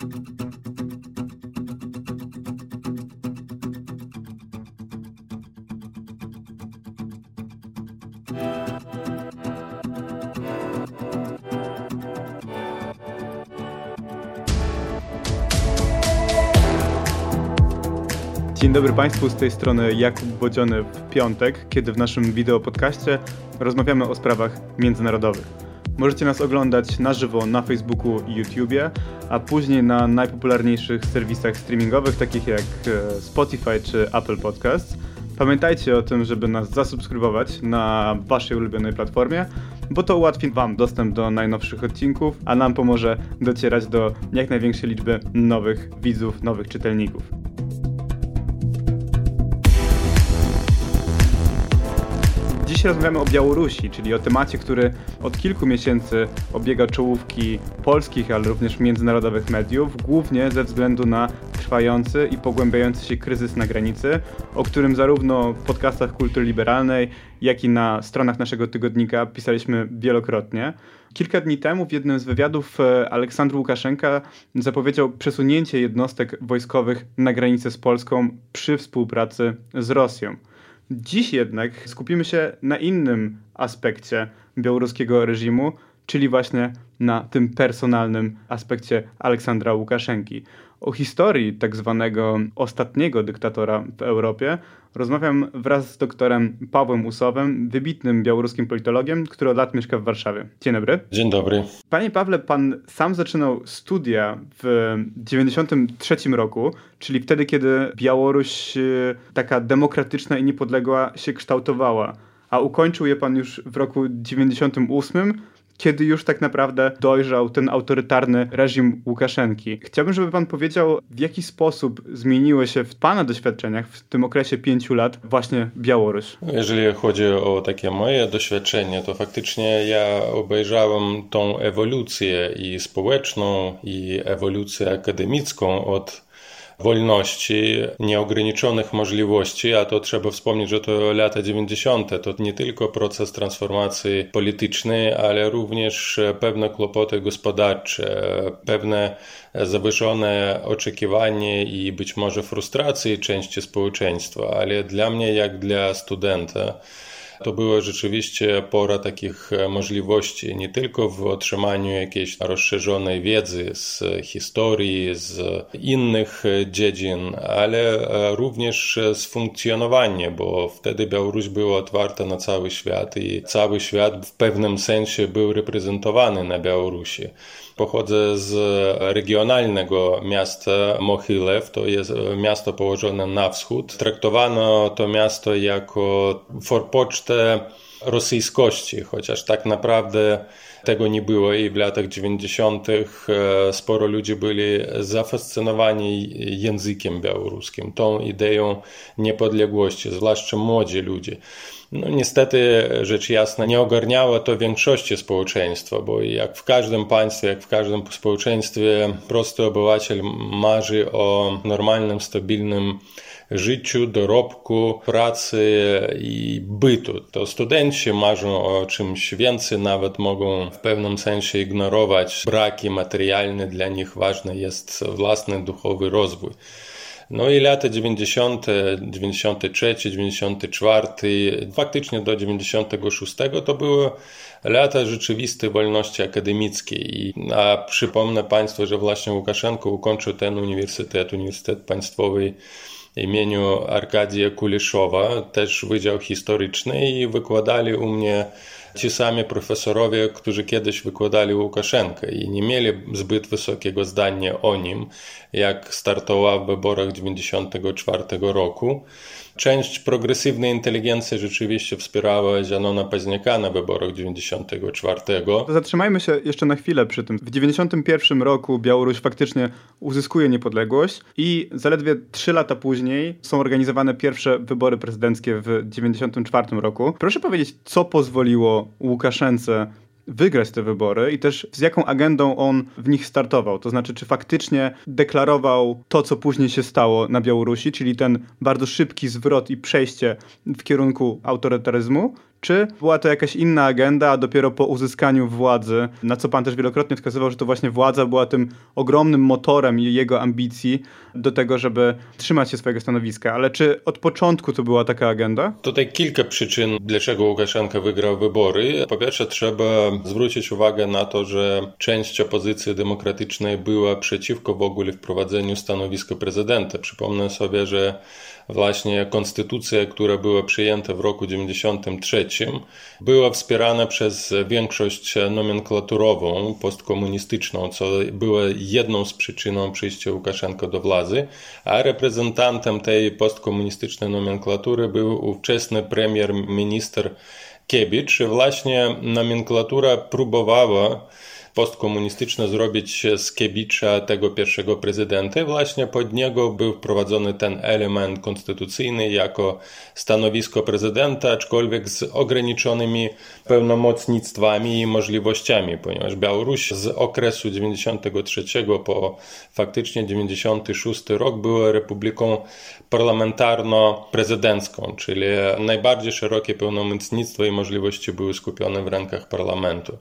Dzień dobry Państwu, z tej strony Jakub Bodziony w piątek, kiedy w naszym wideopodcaście rozmawiamy o sprawach międzynarodowych. Możecie nas oglądać na żywo na Facebooku i YouTubie, a później na najpopularniejszych serwisach streamingowych, takich jak e, Spotify czy Apple Podcasts. Pamiętajcie o tym, żeby nas zasubskrybować na Waszej ulubionej platformie, bo to ułatwi Wam dostęp do najnowszych odcinków, a nam pomoże docierać do jak największej liczby nowych widzów, nowych czytelników. Dziś rozmawiamy o Białorusi, czyli o temacie, który od kilku miesięcy obiega czołówki polskich, ale również międzynarodowych mediów, głównie ze względu na trwający i pogłębiający się kryzys na granicy, o którym zarówno w podcastach kultury liberalnej, jak i na stronach naszego tygodnika pisaliśmy wielokrotnie. Kilka dni temu w jednym z wywiadów e, Aleksandr Łukaszenka zapowiedział przesunięcie jednostek wojskowych na granicę z Polską przy współpracy z Rosją. Dziś jednak skupimy się na innym aspekcie białoruskiego reżimu, czyli właśnie na tym personalnym aspekcie Aleksandra Łukaszenki. O historii tak zwanego ostatniego dyktatora w Europie rozmawiam wraz z doktorem Pawłem Usowem, wybitnym białoruskim politologiem, który od lat mieszka w Warszawie. Dzień dobry. Dzień dobry. Panie Pawle, pan sam zaczynał studia w 1993 roku, czyli wtedy, kiedy Białoruś e, taka demokratyczna i niepodległa się kształtowała. A ukończył je pan już w roku 98 kiedy już tak naprawdę dojrzał ten autorytarny reżim Łukaszenki. Chciałbym, żeby pan powiedział, w jaki sposób zmieniły się w pana doświadczeniach w tym okresie pięciu lat właśnie Białoruś. Jeżeli chodzi o takie moje doświadczenie, to faktycznie ja obejrzałem tą ewolucję i społeczną, i ewolucję akademicką od wolności, nieograniczonych możliwości, a to trzeba wspomnieć, że to lata 90. to nie tylko proces transformacji politycznej, ale również pewne kłopoty gospodarcze, pewne zawyżone oczekiwanie i być może frustracje części społeczeństwa, ale dla mnie, jak dla studenta, to była rzeczywiście pora takich e, możliwości, nie tylko w otrzymaniu jakiejś rozszerzonej wiedzy z historii, z innych e, dziedzin, ale e, również z funkcjonowania, bo wtedy Białoruś była otwarta na cały świat i cały świat w pewnym sensie był reprezentowany na Białorusi. Pochodzę z regionalnego miasta Mohylew, to jest miasto położone na wschód. Traktowano to miasto jako forpocztę rosyjskości, chociaż tak naprawdę tego nie było i w latach 90. E, sporo ludzi byli zafascynowani językiem białoruskim, tą ideą niepodległości, zwłaszcza młodzi ludzie. No niestety, rzecz jasna, nie ogarniało to większości społeczeństwa, bo jak w każdym państwie, jak w każdym społeczeństwie, prosty obywatel marzy o normalnym, stabilnym życiu, dorobku, pracy i bytu. To studenci marzą o czymś więcej, nawet mogą w pewnym sensie ignorować braki materialne, dla nich ważny jest własny duchowy rozwój. No i lata 90., 93, 94, faktycznie do 96 to były lata rzeczywistej wolności akademickiej. A przypomnę Państwu, że właśnie Łukaszenko ukończył ten uniwersytet, Uniwersytet Państwowy imieniu Arkadija Kuliszowa, też Wydział Historyczny i wykładali u mnie ci sami profesorowie, którzy kiedyś wykładali Łukaszenkę i nie mieli zbyt wysokiego zdania o nim, jak startował w wyborach 1994 roku. Część progresywnej inteligencji rzeczywiście wspierała Zianona Paźniaka na wyborach 94. Zatrzymajmy się jeszcze na chwilę przy tym. W 91 roku Białoruś faktycznie uzyskuje niepodległość i zaledwie trzy lata później są organizowane pierwsze wybory prezydenckie w 94 roku. Proszę powiedzieć, co pozwoliło Łukaszence wygrać te wybory i też z jaką agendą on w nich startował. To znaczy, czy faktycznie deklarował to, co później się stało na Białorusi, czyli ten bardzo szybki zwrot i przejście w kierunku autorytaryzmu, Czy była to jakaś inna agenda, a dopiero po uzyskaniu władzy, na co pan też wielokrotnie wskazywał, że to właśnie władza była tym ogromnym motorem jego ambicji do tego, żeby trzymać się swojego stanowiska. Ale czy od początku to była taka agenda? Tutaj kilka przyczyn, dlaczego Łukaszenka wygrał wybory. Po pierwsze, trzeba zwrócić uwagę na to, że część opozycji demokratycznej była przeciwko w ogóle wprowadzeniu stanowiska prezydenta. Przypomnę sobie, że właśnie konstytucja, która była przyjęta w roku 93, była wspierana przez większość nomenklaturową, postkomunistyczną, co było jedną z przyczyną przyjścia Łukaszenko do władzy, a reprezentantem tej postkomunistycznej nomenklatury był ówczesny premier minister Kiebicz. Właśnie nomenklatura próbowała postkomunistyczne zrobić z Kiebicza tego pierwszego prezydenta. Właśnie pod niego był wprowadzony ten element konstytucyjny jako stanowisko prezydenta, aczkolwiek z ograniczonymi pełnomocnictwami i możliwościami, ponieważ Białoruś z okresu 93 po faktycznie 96 rok była republiką parlamentarno-prezydencką, czyli najbardziej szerokie pełnomocnictwo i możliwości były skupione w rękach parlamentu.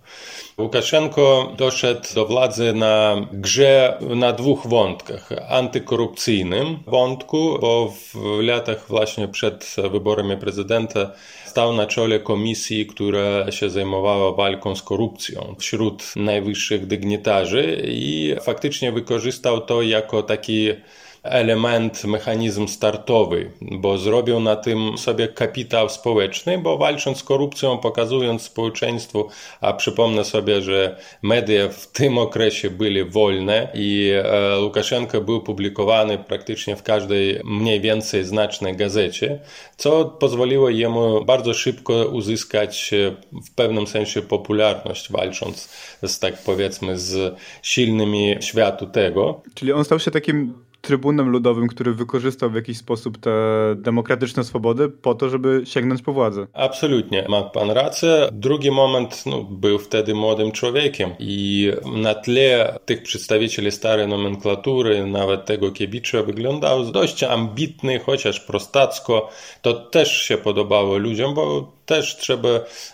Łukaszenko doszedł do władzy na grze na dwóch wątkach. Antykorupcyjnym wątku, bo w latach właśnie przed wyborami prezydenta stał na czele komisji, która się zajmowała walką z korupcją wśród najwyższych dygnitarzy i faktycznie wykorzystał to jako taki element, mechanizm startowy, bo zrobił na tym sobie kapitał społeczny, bo walcząc z korupcją, pokazując społeczeństwu, a przypomnę sobie, że media w tym okresie były wolne i e, Łukaszenko był publikowany praktycznie w każdej mniej więcej znacznej gazecie, co pozwoliło jemu bardzo szybko uzyskać e, w pewnym sensie popularność, walcząc z tak powiedzmy z silnymi światu tego. Czyli on stał się takim trybunem ludowym, który wykorzystał w jakiś sposób te demokratyczne swobody po to, żeby sięgnąć po władzę. Absolutnie, ma pan rację. Drugi moment, no, był wtedy młodym człowiekiem i na tle tych przedstawicieli starej nomenklatury, nawet tego Kiebicza, wyglądał dość ambitny, chociaż prostacko. To też się podobało ludziom, bo też trzeba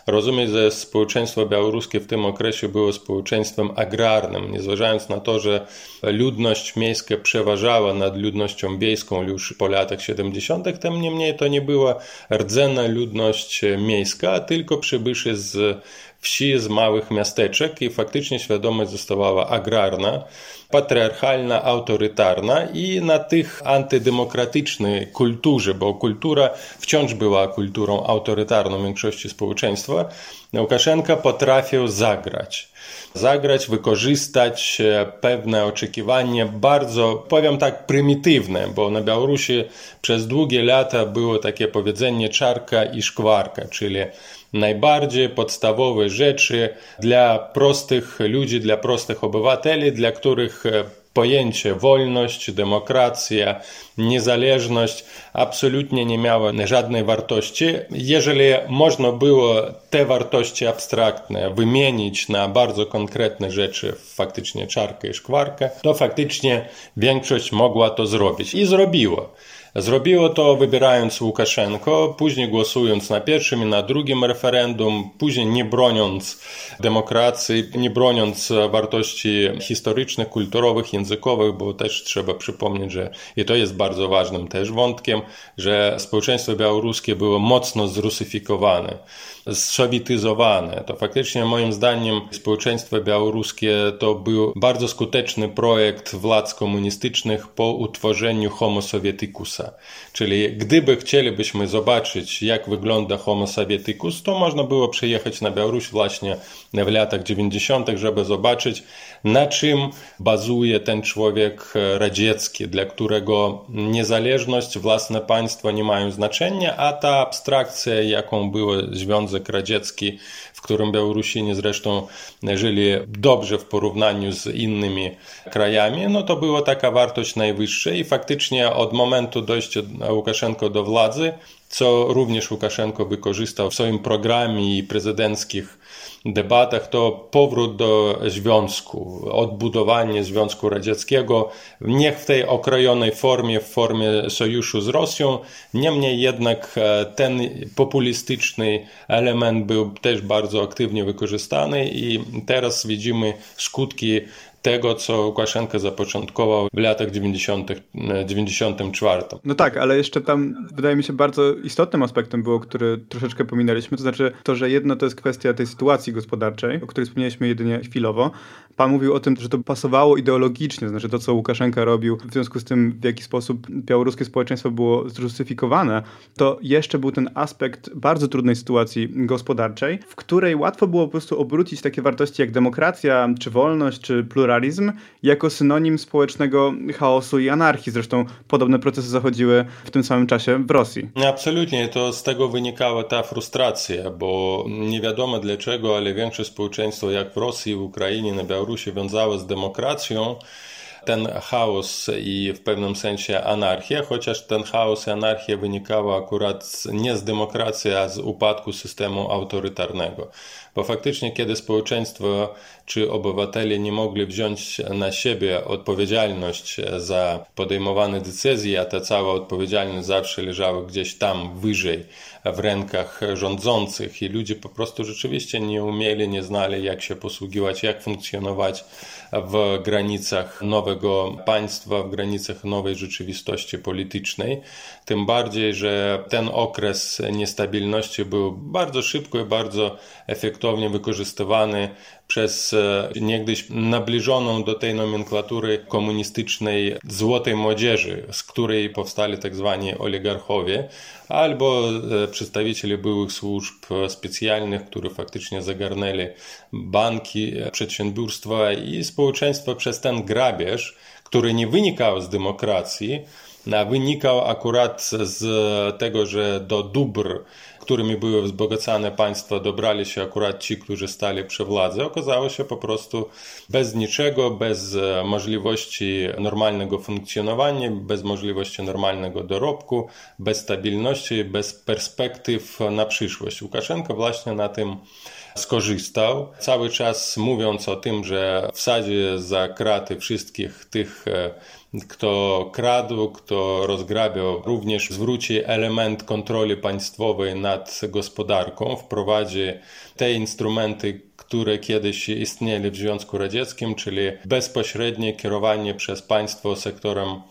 rozumieć, że społeczeństwo białoruskie w tym okresie było społeczeństwem agrarnym, nie zważając na to, że ludność miejska przeważała nad ludnością wiejską już po latach 70., tym niemniej to nie była rdzenna ludność miejska, tylko przybyszy z wsi, z małych miasteczek i faktycznie świadomość zostawała agrarna, patriarchalna, autorytarna i na tych antydemokratycznej kulturze, bo kultura wciąż była kulturą autorytarną większości społeczeństwa, Łukaszenka potrafił zagrać. Zagrać, wykorzystać e, pewne oczekiwanie bardzo, powiem tak, prymitywne, bo na Białorusi przez długie lata było takie powiedzenie czarka i szkwarka, czyli najbardziej podstawowe rzeczy dla prostych ludzi, dla prostych obywateli, dla których e, pojęcie wolność, demokracja, niezależność absolutnie nie miało żadnej wartości. Jeżeli można było te wartości abstraktne wymienić na bardzo konkretne rzeczy, faktycznie czarkę i szkwarkę, to faktycznie większość mogła to zrobić i zrobiło. Zrobiło to wybierając Łukaszenko, później głosując na pierwszym i na drugim referendum, później nie broniąc demokracji, nie broniąc wartości historycznych, kulturowych, językowych, bo też trzeba przypomnieć, że i to jest bardzo ważnym też wątkiem, że społeczeństwo białoruskie było mocno zrusyfikowane zsowietyzowane. To faktycznie moim zdaniem społeczeństwo białoruskie to był bardzo skuteczny projekt władz komunistycznych po utworzeniu Homo Sovieticus'a. Czyli gdyby chcielibyśmy zobaczyć, jak wygląda Homo Sovieticus, to można było przyjechać na Białoruś właśnie w latach 90., żeby zobaczyć, na czym bazuje ten człowiek radziecki, dla którego niezależność, własne państwo nie mają znaczenia, a ta abstrakcja, jaką był Związek Radziecki, w którym Białorusini zresztą żyli dobrze w porównaniu z innymi krajami, no to była taka wartość najwyższa i faktycznie od momentu dojścia Łukaszenko do władzy, co również Łukaszenko wykorzystał w swoim programie i prezydenckich debatach, to powrót do związku, odbudowanie Związku Radzieckiego, niech w tej okrojonej formie, w formie sojuszu z Rosją. Niemniej jednak e, ten populistyczny element był też bardzo aktywnie wykorzystany i teraz widzimy skutki tego, co Łukaszenka zapoczątkował w latach 90., 94. No tak, ale jeszcze tam wydaje mi się bardzo istotnym aspektem było, który troszeczkę pominęliśmy, to znaczy to, że jedno to jest kwestia tej sytuacji gospodarczej, o której wspomnieliśmy jedynie chwilowo. Pan mówił o tym, że to pasowało ideologicznie, znaczy to, co Łukaszenka robił, w związku z tym, w jaki sposób białoruskie społeczeństwo było zrusyfikowane, to jeszcze był ten aspekt bardzo trudnej sytuacji gospodarczej, w której łatwo było po prostu obrócić takie wartości jak demokracja, czy wolność, czy pluralizm jako synonim społecznego chaosu i anarchii. Zresztą podobne procesy zachodziły w tym samym czasie w Rosji. Absolutnie, to z tego wynikała ta frustracja, bo nie wiadomo dlaczego, ale większość społeczeństwa jak w Rosji, w Ukrainie, na Białorusi wiązało z demokracją ten chaos i w pewnym sensie anarchia, chociaż ten chaos i anarchia wynikała akurat nie z demokracji, a z upadku systemu autorytarnego. Bo faktycznie, kiedy społeczeństwo czy obywatele nie mogli wziąć na siebie odpowiedzialność za podejmowane decyzje, a ta cała odpowiedzialność zawsze leżała gdzieś tam wyżej w rękach rządzących i ludzie po prostu rzeczywiście nie umieli, nie znali jak się posługiwać, jak funkcjonować w granicach nowego państwa, w granicach nowej rzeczywistości politycznej. Tym bardziej, że ten okres niestabilności był bardzo szybko i bardzo efektownie wykorzystywany przez e, niegdyś nabliżoną do tej nomenklatury komunistycznej złotej młodzieży, z której powstali tak zwani oligarchowie, albo e, przedstawiciele byłych służb specjalnych, które faktycznie zagarnęli banki, przedsiębiorstwa i społeczeństwo przez ten grabież, który nie wynikał z demokracji, wynikał akurat z tego, że do dóbr którymi były wzbogacane państwa, dobrali się akurat ci, którzy stali przy władzy. Okazało się po prostu bez niczego, bez e, możliwości normalnego funkcjonowania, bez możliwości normalnego dorobku, bez stabilności, bez perspektyw na przyszłość. Łukaszenko właśnie na tym skorzystał, cały czas mówiąc o tym, że wsadzi za kraty wszystkich tych e, kto kradł, kto rozgrabiał, również zwróci element kontroli państwowej nad gospodarką, wprowadzi te instrumenty, które kiedyś istnieli w Związku Radzieckim, czyli bezpośrednie kierowanie przez państwo sektorem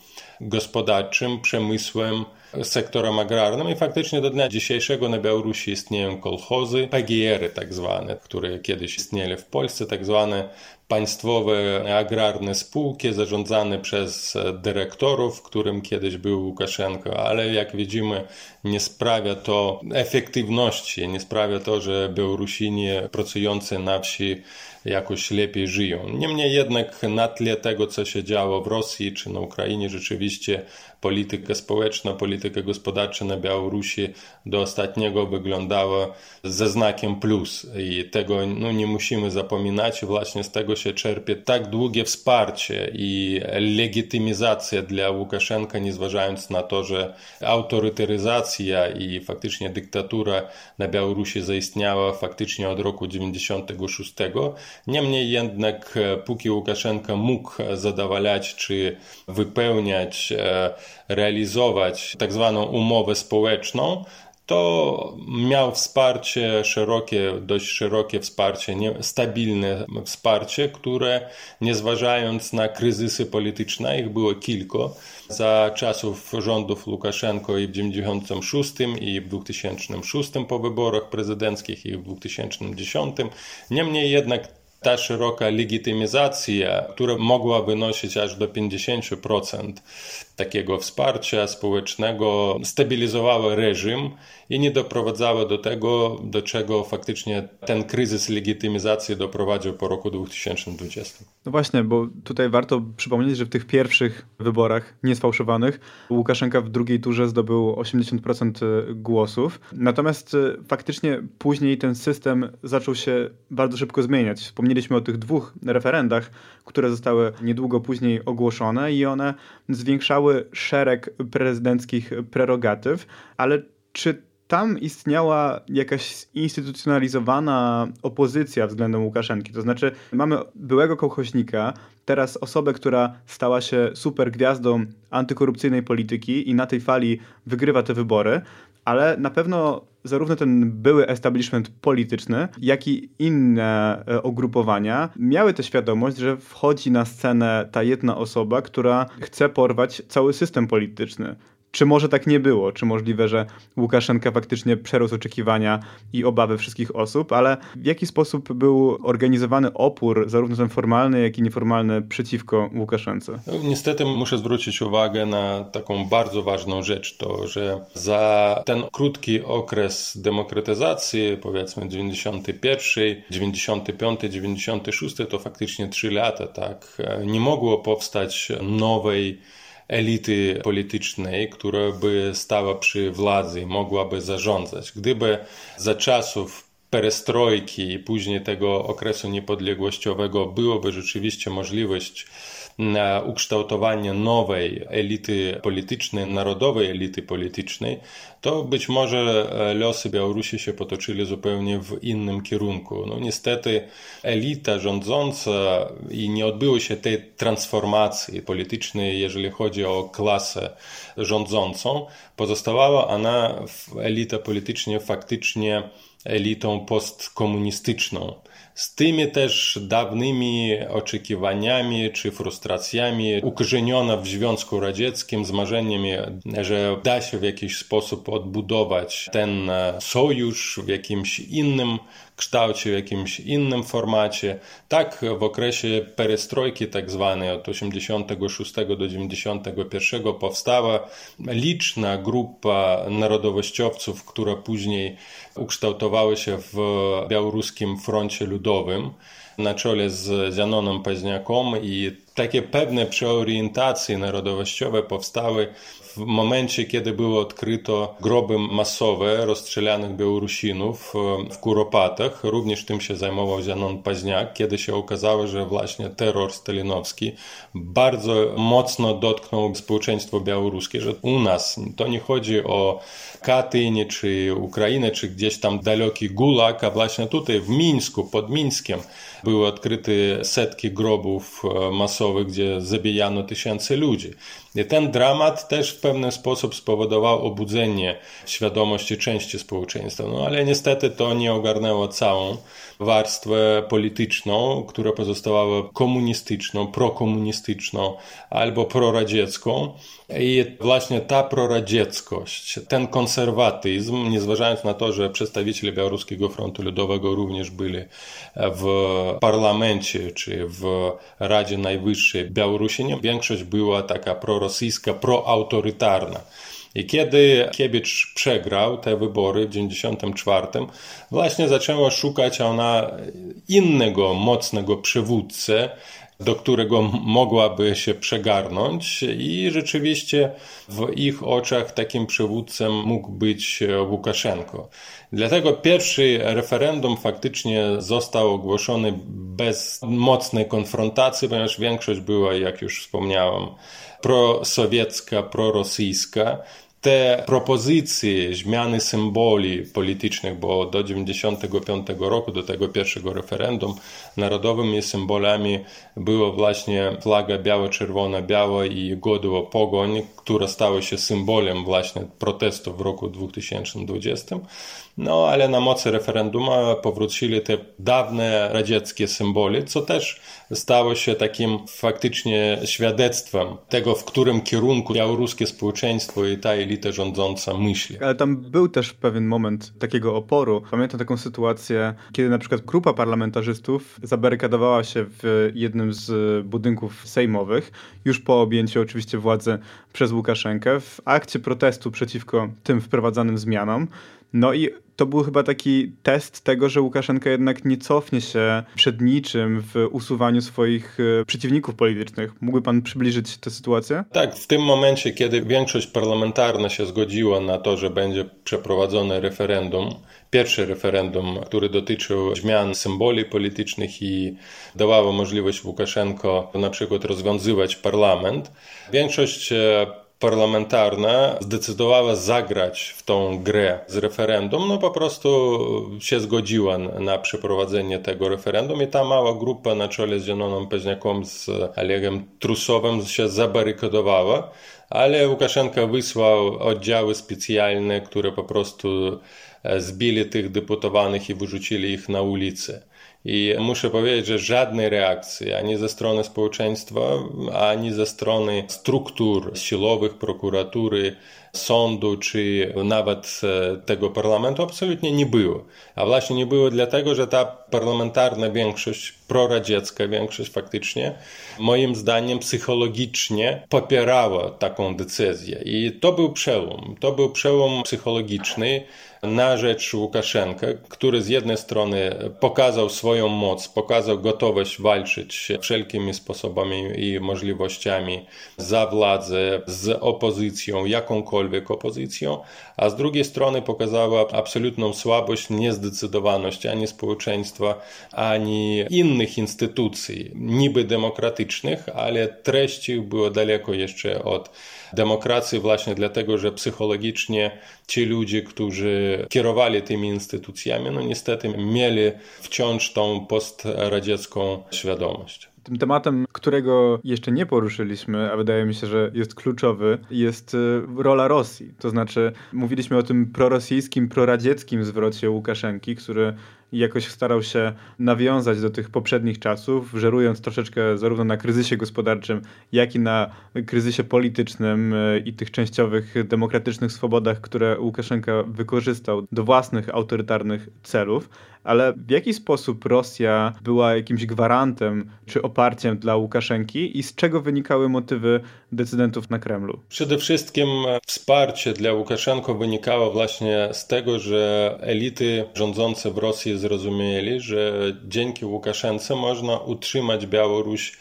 gospodarczym, przemysłem, sektorem agrarnym. I faktycznie do dnia dzisiejszego na Białorusi istnieją kolchozy, PGR-y tak zwane, które kiedyś istnieli w Polsce, tak zwane państwowe agrarne spółki zarządzane przez dyrektorów, którym kiedyś był Łukaszenko, ale jak widzimy nie sprawia to efektywności, nie sprawia to, że Białorusini pracujący na wsi jakoś lepiej żyją. Niemniej jednak na tle tego, co się działo w Rosji czy na Ukrainie, rzeczywiście polityka społeczna, polityka gospodarcza na Białorusi do ostatniego wyglądała ze znakiem plus i tego no, nie musimy zapominać. Właśnie z tego się czerpie tak długie wsparcie i legitymizacja dla Łukaszenka, nie zważając na to, że autorytaryzacja i faktycznie dyktatura na Białorusi zaistniała faktycznie od roku 96. Niemniej jednak póki Łukaszenka mógł zadowalać czy wypełniać e, realizować tak zwaną umowę społeczną, to miał wsparcie szerokie, dość szerokie wsparcie, nie, stabilne wsparcie, które nie zważając na kryzysy polityczne, ich było kilka, za czasów rządów Łukaszenko i w 1996 i w 2006 po wyborach prezydenckich i w 2010. Niemniej jednak ta szeroka legitymizacja, która mogła wynosić aż do 50% takiego wsparcia społecznego, stabilizowała reżim i nie doprowadzała do tego, do czego faktycznie ten kryzys legitymizacji doprowadził po roku 2020. No właśnie, bo tutaj warto przypomnieć, że w tych pierwszych wyborach niesfałszowanych Łukaszenka w drugiej turze zdobył 80% głosów. Natomiast e, faktycznie później ten system zaczął się bardzo szybko zmieniać. Wspomnieliśmy o tych dwóch referendach, które zostały niedługo później ogłoszone i one zwiększały szereg prezydenckich prerogatyw, ale czy tam istniała jakaś instytucjonalizowana opozycja względem Łukaszenki. To znaczy, mamy byłego kołchoźnika, teraz osobę, która stała się super gwiazdą antykorupcyjnej polityki i na tej fali wygrywa te wybory, ale na pewno zarówno ten były establishment polityczny, jak i inne e, ugrupowania miały tę świadomość, że wchodzi na scenę ta jedna osoba, która chce porwać cały system polityczny. Czy może tak nie było? Czy możliwe, że Łukaszenka faktycznie przerósł oczekiwania i obawy wszystkich osób, ale w jaki sposób był organizowany opór, zarówno ten formalny, jak i nieformalny, przeciwko Łukaszence? No, niestety muszę zwrócić uwagę na taką bardzo ważną rzecz, to że za ten krótki okres demokratyzacji, powiedzmy 91, 95, 96, to faktycznie 3 lata, tak, nie mogło powstać nowej elity politycznej, która by stała przy władzy i mogłaby zarządzać. Gdyby za czasów perestrojki i później tego okresu niepodległościowego byłoby rzeczywiście możliwość na ukształtowanie nowej elity politycznej, narodowej elity politycznej, to być może e, losy Białorusi się potoczyli zupełnie w innym kierunku. No niestety elita rządząca i nie odbyło się tej transformacji politycznej, jeżeli chodzi o klasę rządzącą, pozostawała ona elita politycznie faktycznie elitą postkomunistyczną z tymi też dawnymi oczekiwaniami czy frustracjami, ukorzeniona w Związku Radzieckim, z marzeniami, że da się w jakiś sposób odbudować ten sojusz w jakimś innym kształcie, w jakimś innym formacie. Tak w okresie perestrojki tak zwanej od 86 do 91 powstała liczna grupa narodowościowców, która później ukształtowała się w białoruskim froncie ludowym na czele z Zanonem Paźniaką i takie pewne przeorientacje narodowościowe powstały w momencie, kiedy było odkryto groby masowe rozstrzelanych Białorusinów e, w Kuropatach, również tym się zajmował Zianon Paźniak, kiedy się okazało, że właśnie terror stalinowski bardzo mocno dotknął społeczeństwo białoruskie, że u nas to nie chodzi o Katyń, czy Ukrainę, czy gdzieś tam daleki Gulag, a właśnie tutaj w Mińsku, pod Mińskiem były odkryte setki grobów e, masowych, gdzie zabijano tysiące ludzi. I ten dramat też w pewien sposób spowodował obudzenie świadomości części społeczeństwa. No ale niestety to nie ogarnęło całą warstwę polityczną, która pozostawała komunistyczną, prokomunistyczną albo proradziecką. I właśnie ta proradzieckość, ten konserwatyzm, nie zważając na to, że przedstawiciele Białoruskiego Frontu Ludowego również byli w parlamencie czy w Radzie Najwyższej Białorusi, większość była taka prorosyjska, proautorytarna. I kiedy Kiebicz przegrał te wybory w 1994, właśnie zaczęła szukać ona innego mocnego przywódcę, do którego mogłaby się przegarnąć, i rzeczywiście w ich oczach takim przywódcą mógł być Łukaszenko. Dlatego pierwszy referendum faktycznie został ogłoszony bez mocnej konfrontacji, ponieważ większość była, jak już wspomniałem, prosowiecka, prorosyjska te propozycje zmiany symboli politycznych, bo do 1995 roku, do tego pierwszego referendum, narodowymi symbolami była właśnie flaga biało-czerwona, biała i godło pogoń, która stała się symbolem właśnie protestu w roku 2020. No ale na mocy referenduma powrócili te dawne radzieckie symbole, co też stało się takim faktycznie świadectwem tego, w którym kierunku białoruskie społeczeństwo i ta elita rządząca myśli. Ale tam był też pewien moment takiego oporu. Pamiętam taką sytuację, kiedy na przykład grupa parlamentarzystów zabarykadowała się w jednym z budynków sejmowych, już po objęciu oczywiście władzy przez Łukaszenkę, w akcie protestu przeciwko tym wprowadzanym zmianom. No i to był chyba taki test tego, że Łukaszenka jednak nie cofnie się przed niczym w usuwaniu swoich e, przeciwników politycznych. Mógłby pan przybliżyć tę sytuację? Tak, w tym momencie, kiedy większość parlamentarna się zgodziła na to, że będzie przeprowadzone referendum, pierwsze referendum, które dotyczył zmian symboli politycznych i dawało możliwość Łukaszenko na przykład rozwiązywać parlament, większość e, parlamentarna zdecydowała zagrać w tą grę z referendum, no po prostu się zgodziła na przeprowadzenie tego referendum i ta mała grupa na czele z Zieloną Peźniaką, z Olegiem Trusowym się zabarykadowała, ale Łukaszenka wysłał oddziały specjalne, które po prostu zbili tych deputowanych i wyrzucili ich na ulicę. I muszę powiedzieć, że żadnej reakcji ani ze strony społeczeństwa, ani ze strony struktur siłowych, prokuratury, sądu, czy nawet tego parlamentu absolutnie nie było. A właśnie nie było dlatego, że ta parlamentarna większość, proradziecka większość faktycznie, moim zdaniem psychologicznie popierała taką decyzję. I to był przełom. To był przełom psychologiczny na rzecz Łukaszenka, który z jednej strony pokazał swoją moc, pokazał gotowość walczyć wszelkimi sposobami i możliwościami za władzę, z opozycją, jakąkolwiek opozycją, a z drugiej strony pokazała absolutną słabość, niezdecydowaność ani społeczeństwa, ani innych instytucji, niby demokratycznych, ale treści było daleko jeszcze od demokracji właśnie dlatego, że psychologicznie ci ludzie, którzy kierowali tymi instytucjami, no niestety mieli wciąż tą postradziecką świadomość. Tym tematem, którego jeszcze nie poruszyliśmy, a wydaje mi się, że jest kluczowy, jest y, rola Rosji. To znaczy, mówiliśmy o tym prorosyjskim, proradzieckim zwrocie Łukaszenki, który jakoś starał się nawiązać do tych poprzednich czasów, żerując troszeczkę zarówno na kryzysie gospodarczym, jak i na kryzysie politycznym y, i tych częściowych demokratycznych swobodach, które Łukaszenka wykorzystał do własnych autorytarnych celów. Ale w jaki sposób Rosja była jakimś gwarantem czy oparciem dla Łukaszenki i z czego wynikały motywy decydentów na Kremlu? Przede wszystkim wsparcie dla Łukaszenko wynikało właśnie z tego, że elity rządzące w Rosji zrozumieli, że dzięki Łukaszence można utrzymać Białoruś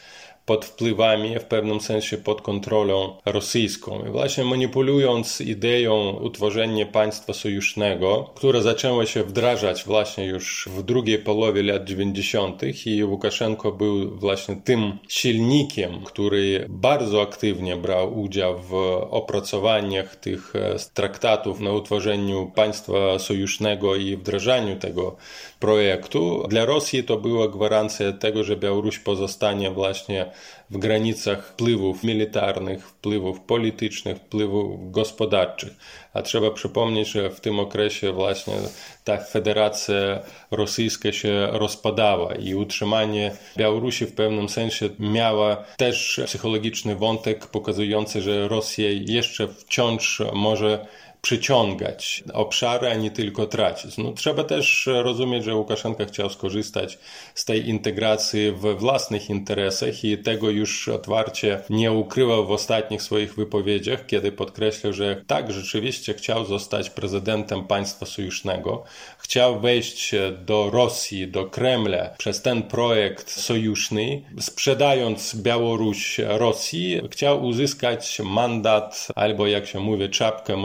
pod wpływami, w pewnym sensie pod kontrolą rosyjską. I właśnie manipulując ideą utworzenia państwa sojusznego, które zaczęło się wdrażać właśnie już w drugiej połowie lat 90. i Łukaszenko był właśnie tym silnikiem, który bardzo aktywnie brał udział w opracowaniach tych traktatów na utworzeniu państwa sojusznego i wdrażaniu tego projektu. Dla Rosji to była gwarancja tego, że Białoruś pozostanie właśnie w granicach wpływów militarnych, wpływów politycznych, wpływów gospodarczych. A trzeba przypomnieć, że w tym okresie właśnie ta federacja rosyjska się rozpadała i utrzymanie Białorusi w pewnym sensie miała też psychologiczny wątek pokazujący, że Rosja jeszcze wciąż może przyciągać obszary, a nie tylko tracić. No, trzeba też rozumieć, że Łukaszenka chciał skorzystać z tej integracji we własnych interesach i tego już otwarcie nie ukrywał w ostatnich swoich wypowiedziach, kiedy podkreślał, że tak, rzeczywiście chciał zostać prezydentem państwa sojusznego, chciał wejść do Rosji, do Kremla przez ten projekt sojuszny, sprzedając Białoruś Rosji, chciał uzyskać mandat, albo jak się mówi, czapkę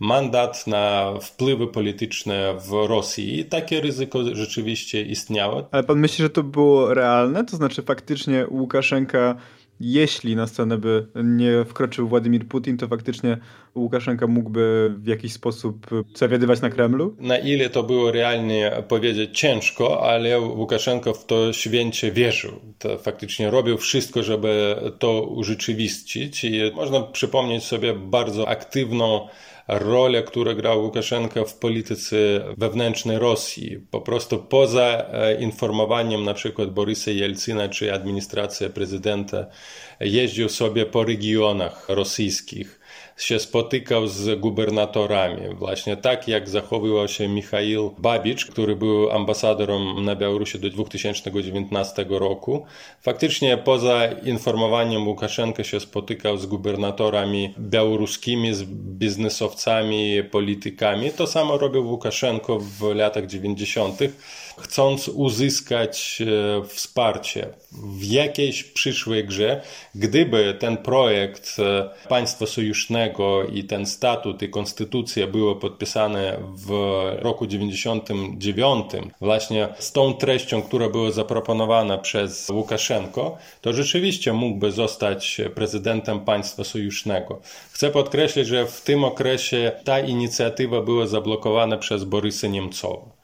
Mandat na wpływy polityczne w Rosji. I takie ryzyko rzeczywiście istniało. Ale pan myśli, że to było realne? To znaczy faktycznie Łukaszenka jeśli na scenę by nie wkroczył Władimir Putin, to faktycznie Łukaszenka mógłby w jakiś sposób zawiadywać na Kremlu? Na ile to było realnie powiedzieć ciężko, ale Łukaszenko w to święcie wierzył. To faktycznie robił wszystko, żeby to urzeczywistnić i można przypomnieć sobie bardzo aktywną rolę, którą grał Łukaszenko w polityce wewnętrznej Rosji. Po prostu poza e, informowaniem na przykład Borysa Jelcyna czy administracja prezydenta jeździł sobie po regionach rosyjskich się spotykał z gubernatorami. Właśnie tak jak zachowywał się Michail Babicz, który był ambasadorem na Białorusi do 2019 roku. Faktycznie poza informowaniem Łukaszenka się spotykał z gubernatorami białoruskimi, z biznesowcami, politykami. To samo robił Łukaszenko w latach 90 chcąc uzyskać e, wsparcie w jakiejś przyszłej grze, gdyby ten projekt e, państwa sojusznego i ten statut i konstytucja były podpisane w roku 99, właśnie z tą treścią, która była zaproponowana przez Łukaszenko, to rzeczywiście mógłby zostać prezydentem państwa sojusznego. Chcę podkreślić, że w tym okresie ta inicjatywa była zablokowana przez Borysa Niemcowa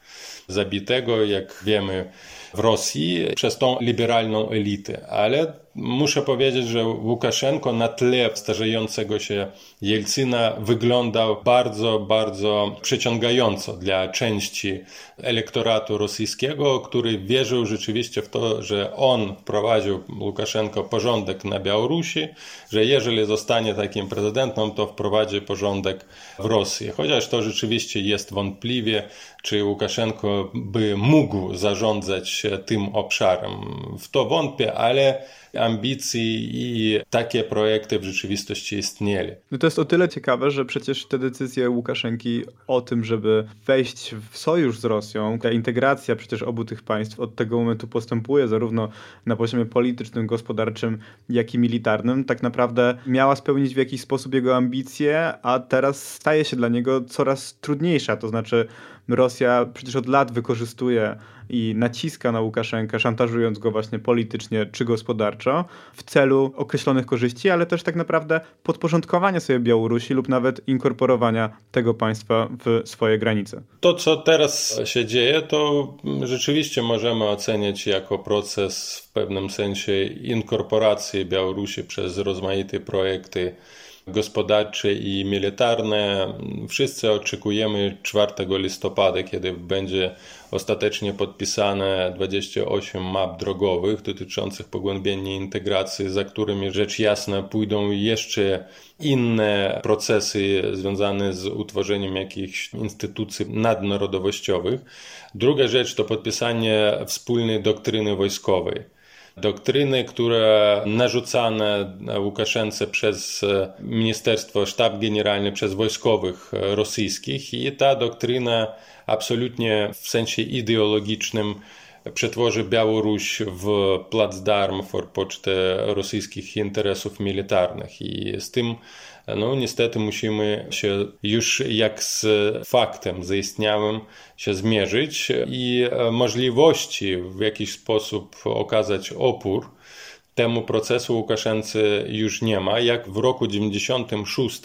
zabitego, jak wiemy, w Rosji przez tą liberalną elitę. Ale muszę powiedzieć, że Łukaszenko na tle starzejącego się Jelcyna wyglądał bardzo, bardzo przyciągająco dla części elektoratu rosyjskiego, który wierzył rzeczywiście w to, że on wprowadził Łukaszenko porządek na Białorusi, że jeżeli zostanie takim prezydentem, to wprowadzi porządek w Rosji. Chociaż to rzeczywiście jest wątpliwie, czy Łukaszenko by mógł zarządzać tym obszarem. W to wątpię, ale ambicji i takie projekty w rzeczywistości istnieli. No to jest o tyle ciekawe, że przecież te decyzje Łukaszenki o tym, żeby wejść w sojusz z Rosją, ta integracja przecież obu tych państw od tego momentu postępuje zarówno na poziomie politycznym, gospodarczym, jak i militarnym, tak naprawdę miała spełnić w jakiś sposób jego ambicje, a teraz staje się dla niego coraz trudniejsza, to znaczy Rosja przecież od lat wykorzystuje i naciska na Łukaszenkę, szantażując go właśnie politycznie czy gospodarczo w celu określonych korzyści, ale też tak naprawdę podporządkowania sobie Białorusi lub nawet inkorporowania tego państwa w swoje granice. To, co teraz się dzieje, to rzeczywiście możemy oceniać jako proces w pewnym sensie inkorporacji Białorusi przez rozmaite projekty gospodarcze i militarne. Wszyscy oczekujemy 4 listopada, kiedy będzie ostatecznie podpisane 28 map drogowych dotyczących pogłębienia integracji, za którymi rzecz jasna pójdą jeszcze inne procesy związane z utworzeniem jakichś instytucji nadnarodowościowych. Druga rzecz to podpisanie wspólnej doktryny wojskowej doktryny, które narzucane Łukaszence przez e, Ministerstwo Sztab Generalny, przez wojskowych e, rosyjskich. I ta doktryna absolutnie w sensie ideologicznym przetworzy Białoruś w placdarm for pocztę rosyjskich interesów militarnych i z tym no niestety musimy się już jak z faktem zaistniałym się zmierzyć i możliwości w jakiś sposób okazać opór temu procesu Łukaszence już nie ma. Jak w roku 96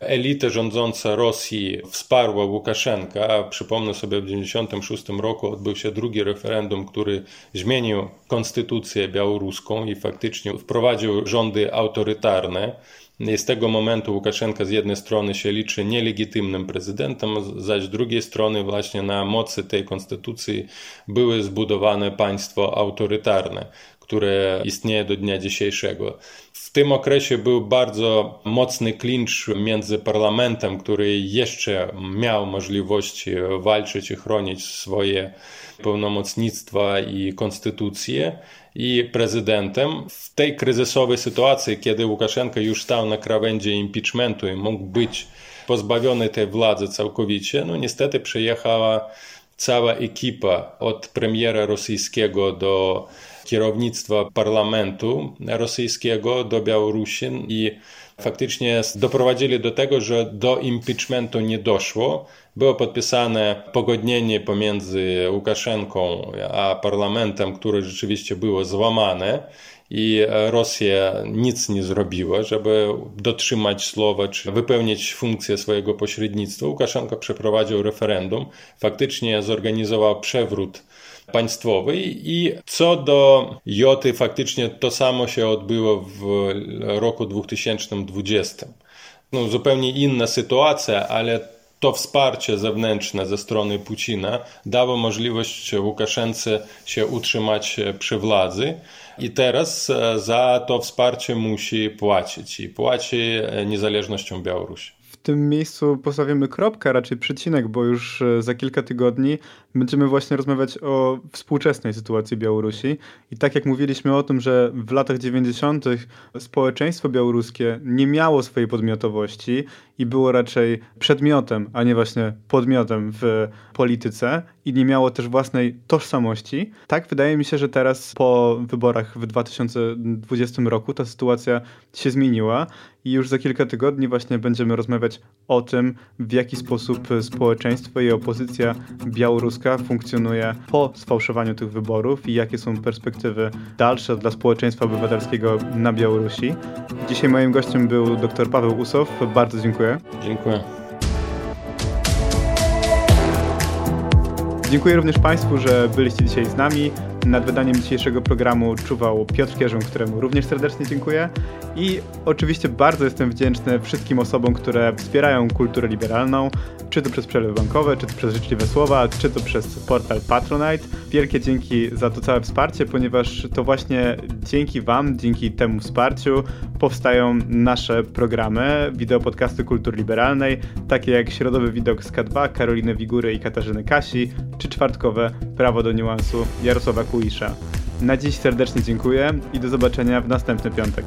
elita rządząca Rosji wsparła Łukaszenka. Przypomnę sobie, w 1996 roku odbył się drugi referendum, który zmienił konstytucję białoruską i faktycznie wprowadził rządy autorytarne. I z tego momentu Łukaszenka z jednej strony się liczy nielegitymnym prezydentem, zaś z drugiej strony właśnie na mocy tej konstytucji były zbudowane państwo autorytarne, które istnieje do dnia dzisiejszego. W tym okresie był bardzo mocny klincz między parlamentem, który jeszcze miał możliwości walczyć i chronić swoje pełnomocnictwa i konstytucje, i prezydentem. W tej kryzysowej sytuacji, kiedy Łukaszenko już stał na krawędzi impeachmentu i mógł być pozbawiony tej władzy całkowicie, no niestety przyjechała cała ekipa od premiera rosyjskiego do kierownictwa parlamentu rosyjskiego do Białorusi i faktycznie doprowadzili do tego, że do impeachmentu nie doszło. Było podpisane pogodnienie pomiędzy Łukaszenką a parlamentem, które rzeczywiście było złamane i Rosja nic nie zrobiła, żeby dotrzymać słowa czy wypełnić funkcję swojego pośrednictwa. Łukaszenko przeprowadził referendum, faktycznie zorganizował przewrót państwowy i co do Joty faktycznie to samo się odbyło w roku 2020. No, zupełnie inna sytuacja, ale to wsparcie zewnętrzne ze strony Putina dało możliwość Łukaszence się utrzymać przy władzy i teraz za to wsparcie musi płacić i płaci niezależnością Białorusi. Tym miejscu postawimy kropkę, raczej przecinek, bo już e, za kilka tygodni będziemy właśnie rozmawiać o współczesnej sytuacji Białorusi. I tak jak mówiliśmy o tym, że w latach 90. społeczeństwo białoruskie nie miało swojej podmiotowości i było raczej przedmiotem, a nie właśnie podmiotem w polityce i nie miało też własnej tożsamości. Tak wydaje mi się, że teraz po wyborach w 2020 roku ta sytuacja się zmieniła i już za kilka tygodni właśnie będziemy rozmawiać o tym, w jaki sposób społeczeństwo i opozycja białoruska funkcjonuje po sfałszowaniu tych wyborów i jakie są perspektywy dalsze dla społeczeństwa obywatelskiego na Białorusi. Dzisiaj moim gościem był dr Paweł Usow. Bardzo dziękuję. Dziękuję. Dziękuję również Państwu, że byliście dzisiaj z nami. Nad wydaniem dzisiejszego programu czuwał Piotr Kierzyn, któremu również serdecznie dziękuję. I oczywiście bardzo jestem wdzięczny wszystkim osobom, które wspierają kulturę liberalną, czy to przez przelewy bankowe, czy to przez życzliwe słowa, czy to przez portal Patronite. Wielkie dzięki za to całe wsparcie, ponieważ to właśnie dzięki Wam, dzięki temu wsparciu powstają nasze programy, wideopodcasty kultury liberalnej, takie jak Środowy Widok z K2, Karoliny Wigury i Katarzyny Kasi, czy czwartkowe Prawo do Niuansu Jarosława Kuisza. Na dziś serdecznie dziękuję i do zobaczenia w następny piątek.